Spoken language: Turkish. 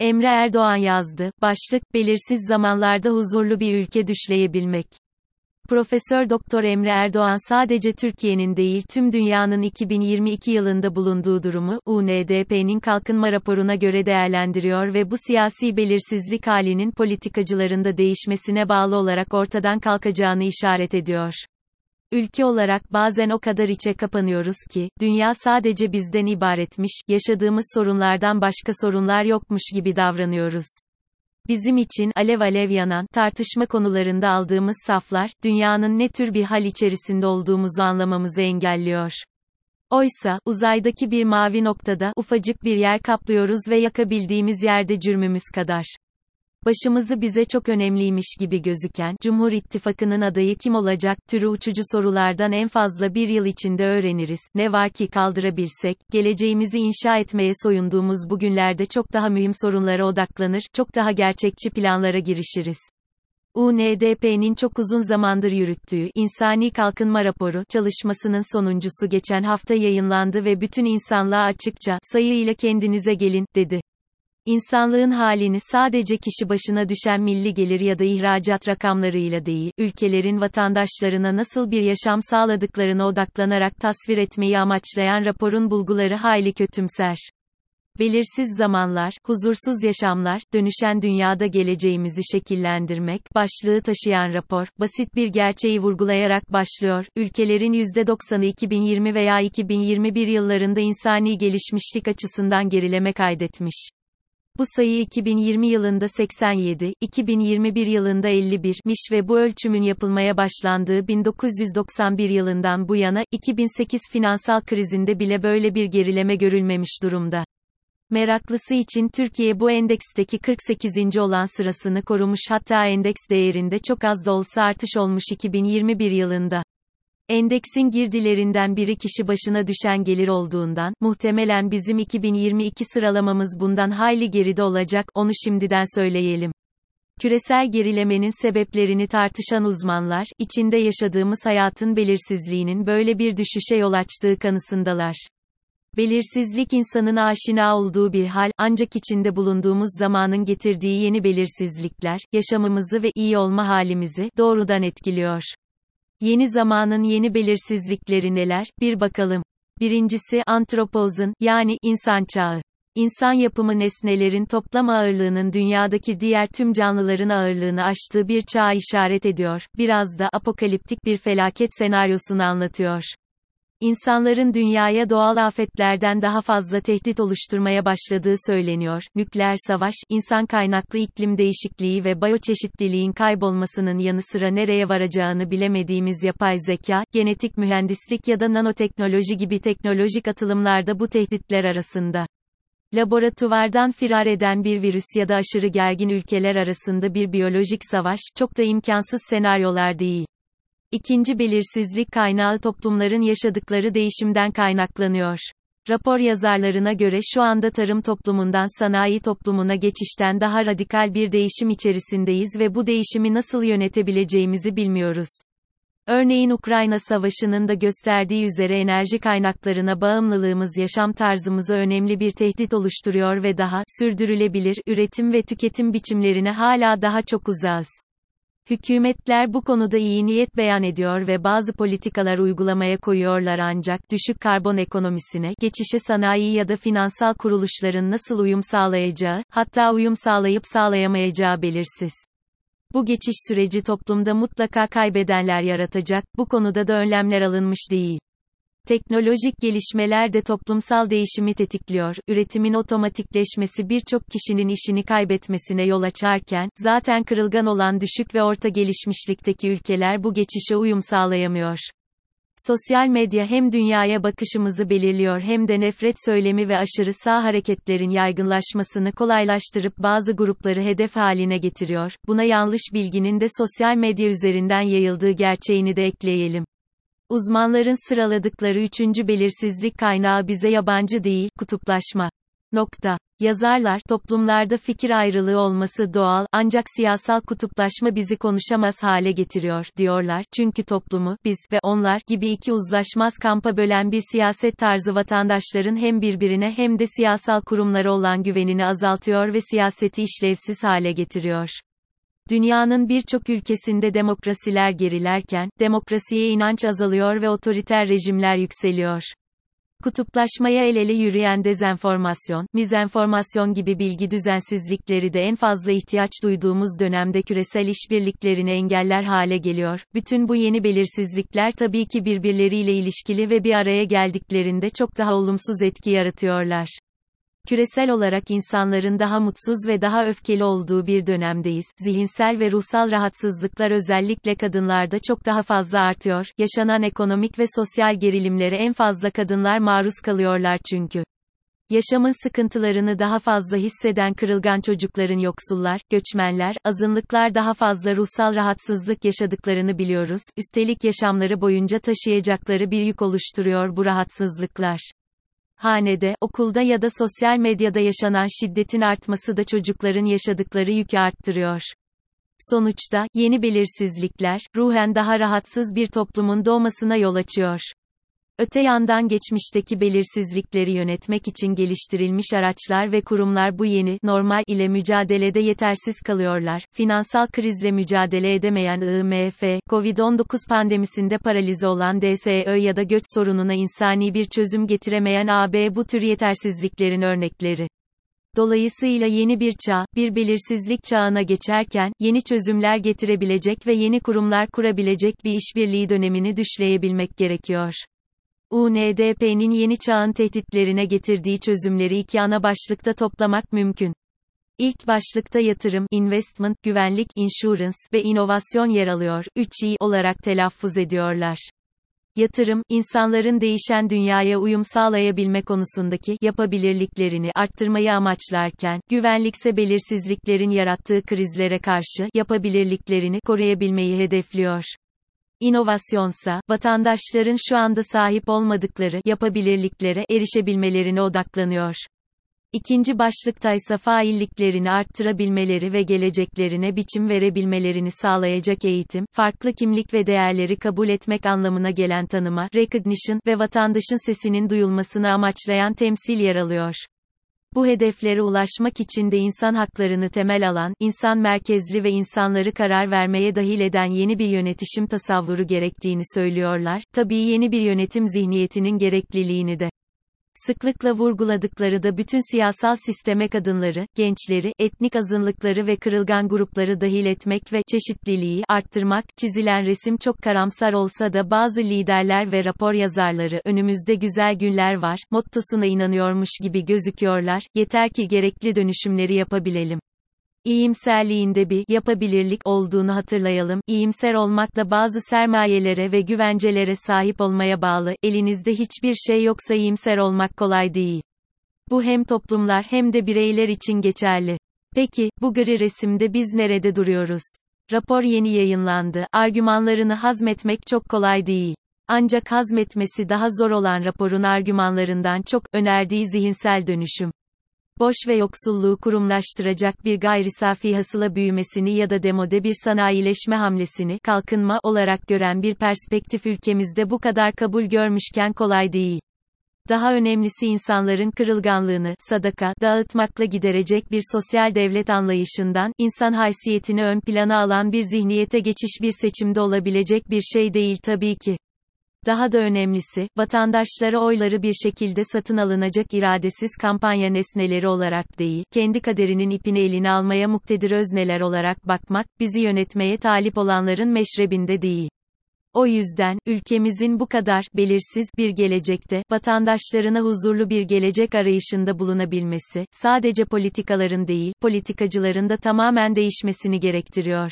Emre Erdoğan yazdı. Başlık, belirsiz zamanlarda huzurlu bir ülke düşleyebilmek. Profesör Doktor Emre Erdoğan sadece Türkiye'nin değil tüm dünyanın 2022 yılında bulunduğu durumu UNDP'nin kalkınma raporuna göre değerlendiriyor ve bu siyasi belirsizlik halinin politikacılarında değişmesine bağlı olarak ortadan kalkacağını işaret ediyor. Ülke olarak bazen o kadar içe kapanıyoruz ki, dünya sadece bizden ibaretmiş, yaşadığımız sorunlardan başka sorunlar yokmuş gibi davranıyoruz. Bizim için alev alev yanan tartışma konularında aldığımız saflar, dünyanın ne tür bir hal içerisinde olduğumuzu anlamamızı engelliyor. Oysa, uzaydaki bir mavi noktada ufacık bir yer kaplıyoruz ve yakabildiğimiz yerde cürmümüz kadar başımızı bize çok önemliymiş gibi gözüken, Cumhur İttifakı'nın adayı kim olacak, türü uçucu sorulardan en fazla bir yıl içinde öğreniriz, ne var ki kaldırabilsek, geleceğimizi inşa etmeye soyunduğumuz bugünlerde çok daha mühim sorunlara odaklanır, çok daha gerçekçi planlara girişiriz. UNDP'nin çok uzun zamandır yürüttüğü İnsani Kalkınma Raporu çalışmasının sonuncusu geçen hafta yayınlandı ve bütün insanlığa açıkça sayıyla kendinize gelin dedi. İnsanlığın halini sadece kişi başına düşen milli gelir ya da ihracat rakamlarıyla değil, ülkelerin vatandaşlarına nasıl bir yaşam sağladıklarına odaklanarak tasvir etmeyi amaçlayan raporun bulguları hayli kötümser. Belirsiz zamanlar, huzursuz yaşamlar, dönüşen dünyada geleceğimizi şekillendirmek, başlığı taşıyan rapor, basit bir gerçeği vurgulayarak başlıyor, ülkelerin %90'ı 2020 veya 2021 yıllarında insani gelişmişlik açısından gerileme kaydetmiş. Bu sayı 2020 yılında 87, 2021 yılında 51'miş ve bu ölçümün yapılmaya başlandığı 1991 yılından bu yana, 2008 finansal krizinde bile böyle bir gerileme görülmemiş durumda. Meraklısı için Türkiye bu endeksteki 48. olan sırasını korumuş hatta endeks değerinde çok az da olsa artış olmuş 2021 yılında. Endeksin girdilerinden biri kişi başına düşen gelir olduğundan, muhtemelen bizim 2022 sıralamamız bundan hayli geride olacak, onu şimdiden söyleyelim. Küresel gerilemenin sebeplerini tartışan uzmanlar, içinde yaşadığımız hayatın belirsizliğinin böyle bir düşüşe yol açtığı kanısındalar. Belirsizlik insanın aşina olduğu bir hal, ancak içinde bulunduğumuz zamanın getirdiği yeni belirsizlikler, yaşamımızı ve iyi olma halimizi doğrudan etkiliyor. Yeni zamanın yeni belirsizlikleri neler? Bir bakalım. Birincisi antropozun, yani insan çağı. İnsan yapımı nesnelerin toplam ağırlığının dünyadaki diğer tüm canlıların ağırlığını aştığı bir çağa işaret ediyor. Biraz da apokaliptik bir felaket senaryosunu anlatıyor. İnsanların dünyaya doğal afetlerden daha fazla tehdit oluşturmaya başladığı söyleniyor. Nükleer savaş, insan kaynaklı iklim değişikliği ve bayoçeşitliliğin kaybolmasının yanı sıra nereye varacağını bilemediğimiz yapay zeka, genetik mühendislik ya da nanoteknoloji gibi teknolojik atılımlarda bu tehditler arasında. Laboratuvardan firar eden bir virüs ya da aşırı gergin ülkeler arasında bir biyolojik savaş, çok da imkansız senaryolar değil. İkinci belirsizlik kaynağı toplumların yaşadıkları değişimden kaynaklanıyor. Rapor yazarlarına göre şu anda tarım toplumundan sanayi toplumuna geçişten daha radikal bir değişim içerisindeyiz ve bu değişimi nasıl yönetebileceğimizi bilmiyoruz. Örneğin Ukrayna Savaşı'nın da gösterdiği üzere enerji kaynaklarına bağımlılığımız yaşam tarzımıza önemli bir tehdit oluşturuyor ve daha sürdürülebilir üretim ve tüketim biçimlerine hala daha çok uzağız. Hükümetler bu konuda iyi niyet beyan ediyor ve bazı politikalar uygulamaya koyuyorlar ancak düşük karbon ekonomisine, geçişe sanayi ya da finansal kuruluşların nasıl uyum sağlayacağı, hatta uyum sağlayıp sağlayamayacağı belirsiz. Bu geçiş süreci toplumda mutlaka kaybedenler yaratacak, bu konuda da önlemler alınmış değil. Teknolojik gelişmeler de toplumsal değişimi tetikliyor. Üretimin otomatikleşmesi birçok kişinin işini kaybetmesine yol açarken, zaten kırılgan olan düşük ve orta gelişmişlikteki ülkeler bu geçişe uyum sağlayamıyor. Sosyal medya hem dünyaya bakışımızı belirliyor hem de nefret söylemi ve aşırı sağ hareketlerin yaygınlaşmasını kolaylaştırıp bazı grupları hedef haline getiriyor. Buna yanlış bilginin de sosyal medya üzerinden yayıldığı gerçeğini de ekleyelim. Uzmanların sıraladıkları üçüncü belirsizlik kaynağı bize yabancı değil, kutuplaşma. Nokta. Yazarlar, toplumlarda fikir ayrılığı olması doğal, ancak siyasal kutuplaşma bizi konuşamaz hale getiriyor, diyorlar. Çünkü toplumu, biz ve onlar gibi iki uzlaşmaz kampa bölen bir siyaset tarzı vatandaşların hem birbirine hem de siyasal kurumlara olan güvenini azaltıyor ve siyaseti işlevsiz hale getiriyor. Dünyanın birçok ülkesinde demokrasiler gerilerken, demokrasiye inanç azalıyor ve otoriter rejimler yükseliyor. Kutuplaşmaya el ele yürüyen dezenformasyon, mizenformasyon gibi bilgi düzensizlikleri de en fazla ihtiyaç duyduğumuz dönemde küresel işbirliklerini engeller hale geliyor. Bütün bu yeni belirsizlikler tabii ki birbirleriyle ilişkili ve bir araya geldiklerinde çok daha olumsuz etki yaratıyorlar. Küresel olarak insanların daha mutsuz ve daha öfkeli olduğu bir dönemdeyiz. Zihinsel ve ruhsal rahatsızlıklar özellikle kadınlarda çok daha fazla artıyor. Yaşanan ekonomik ve sosyal gerilimlere en fazla kadınlar maruz kalıyorlar çünkü. Yaşamın sıkıntılarını daha fazla hisseden kırılgan çocukların yoksullar, göçmenler, azınlıklar daha fazla ruhsal rahatsızlık yaşadıklarını biliyoruz. Üstelik yaşamları boyunca taşıyacakları bir yük oluşturuyor bu rahatsızlıklar. Hanede, okulda ya da sosyal medyada yaşanan şiddetin artması da çocukların yaşadıkları yükü arttırıyor. Sonuçta, yeni belirsizlikler, ruhen daha rahatsız bir toplumun doğmasına yol açıyor. Öte yandan geçmişteki belirsizlikleri yönetmek için geliştirilmiş araçlar ve kurumlar bu yeni normal ile mücadelede yetersiz kalıyorlar. Finansal krizle mücadele edemeyen IMF, Covid-19 pandemisinde paralize olan DSÖ ya da göç sorununa insani bir çözüm getiremeyen AB bu tür yetersizliklerin örnekleri. Dolayısıyla yeni bir çağ, bir belirsizlik çağına geçerken, yeni çözümler getirebilecek ve yeni kurumlar kurabilecek bir işbirliği dönemini düşleyebilmek gerekiyor. UNDP'nin yeni çağın tehditlerine getirdiği çözümleri iki ana başlıkta toplamak mümkün. İlk başlıkta yatırım, investment, güvenlik, insurance ve inovasyon yer alıyor. 3 i olarak telaffuz ediyorlar. Yatırım, insanların değişen dünyaya uyum sağlayabilme konusundaki yapabilirliklerini arttırmayı amaçlarken, güvenlikse belirsizliklerin yarattığı krizlere karşı yapabilirliklerini koruyabilmeyi hedefliyor. İnovasyonsa, vatandaşların şu anda sahip olmadıkları yapabilirliklere erişebilmelerine odaklanıyor. İkinci başlıktaysa failliklerini arttırabilmeleri ve geleceklerine biçim verebilmelerini sağlayacak eğitim, farklı kimlik ve değerleri kabul etmek anlamına gelen tanıma, recognition ve vatandaşın sesinin duyulmasını amaçlayan temsil yer alıyor. Bu hedeflere ulaşmak için de insan haklarını temel alan, insan merkezli ve insanları karar vermeye dahil eden yeni bir yönetişim tasavvuru gerektiğini söylüyorlar. Tabii yeni bir yönetim zihniyetinin gerekliliğini de sıklıkla vurguladıkları da bütün siyasal sisteme kadınları, gençleri, etnik azınlıkları ve kırılgan grupları dahil etmek ve çeşitliliği arttırmak, çizilen resim çok karamsar olsa da bazı liderler ve rapor yazarları önümüzde güzel günler var, mottosuna inanıyormuş gibi gözüküyorlar, yeter ki gerekli dönüşümleri yapabilelim. İyimserliğinde bir yapabilirlik olduğunu hatırlayalım. İyimser olmak da bazı sermayelere ve güvencelere sahip olmaya bağlı. Elinizde hiçbir şey yoksa iyimser olmak kolay değil. Bu hem toplumlar hem de bireyler için geçerli. Peki, bu gri resimde biz nerede duruyoruz? Rapor yeni yayınlandı. Argümanlarını hazmetmek çok kolay değil. Ancak hazmetmesi daha zor olan raporun argümanlarından çok önerdiği zihinsel dönüşüm boş ve yoksulluğu kurumlaştıracak bir gayri safi hasıla büyümesini ya da demode bir sanayileşme hamlesini kalkınma olarak gören bir perspektif ülkemizde bu kadar kabul görmüşken kolay değil. Daha önemlisi insanların kırılganlığını, sadaka, dağıtmakla giderecek bir sosyal devlet anlayışından, insan haysiyetini ön plana alan bir zihniyete geçiş bir seçimde olabilecek bir şey değil tabii ki. Daha da önemlisi, vatandaşlara oyları bir şekilde satın alınacak iradesiz kampanya nesneleri olarak değil, kendi kaderinin ipini eline almaya muktedir özneler olarak bakmak, bizi yönetmeye talip olanların meşrebinde değil. O yüzden, ülkemizin bu kadar belirsiz bir gelecekte, vatandaşlarına huzurlu bir gelecek arayışında bulunabilmesi, sadece politikaların değil, politikacıların da tamamen değişmesini gerektiriyor.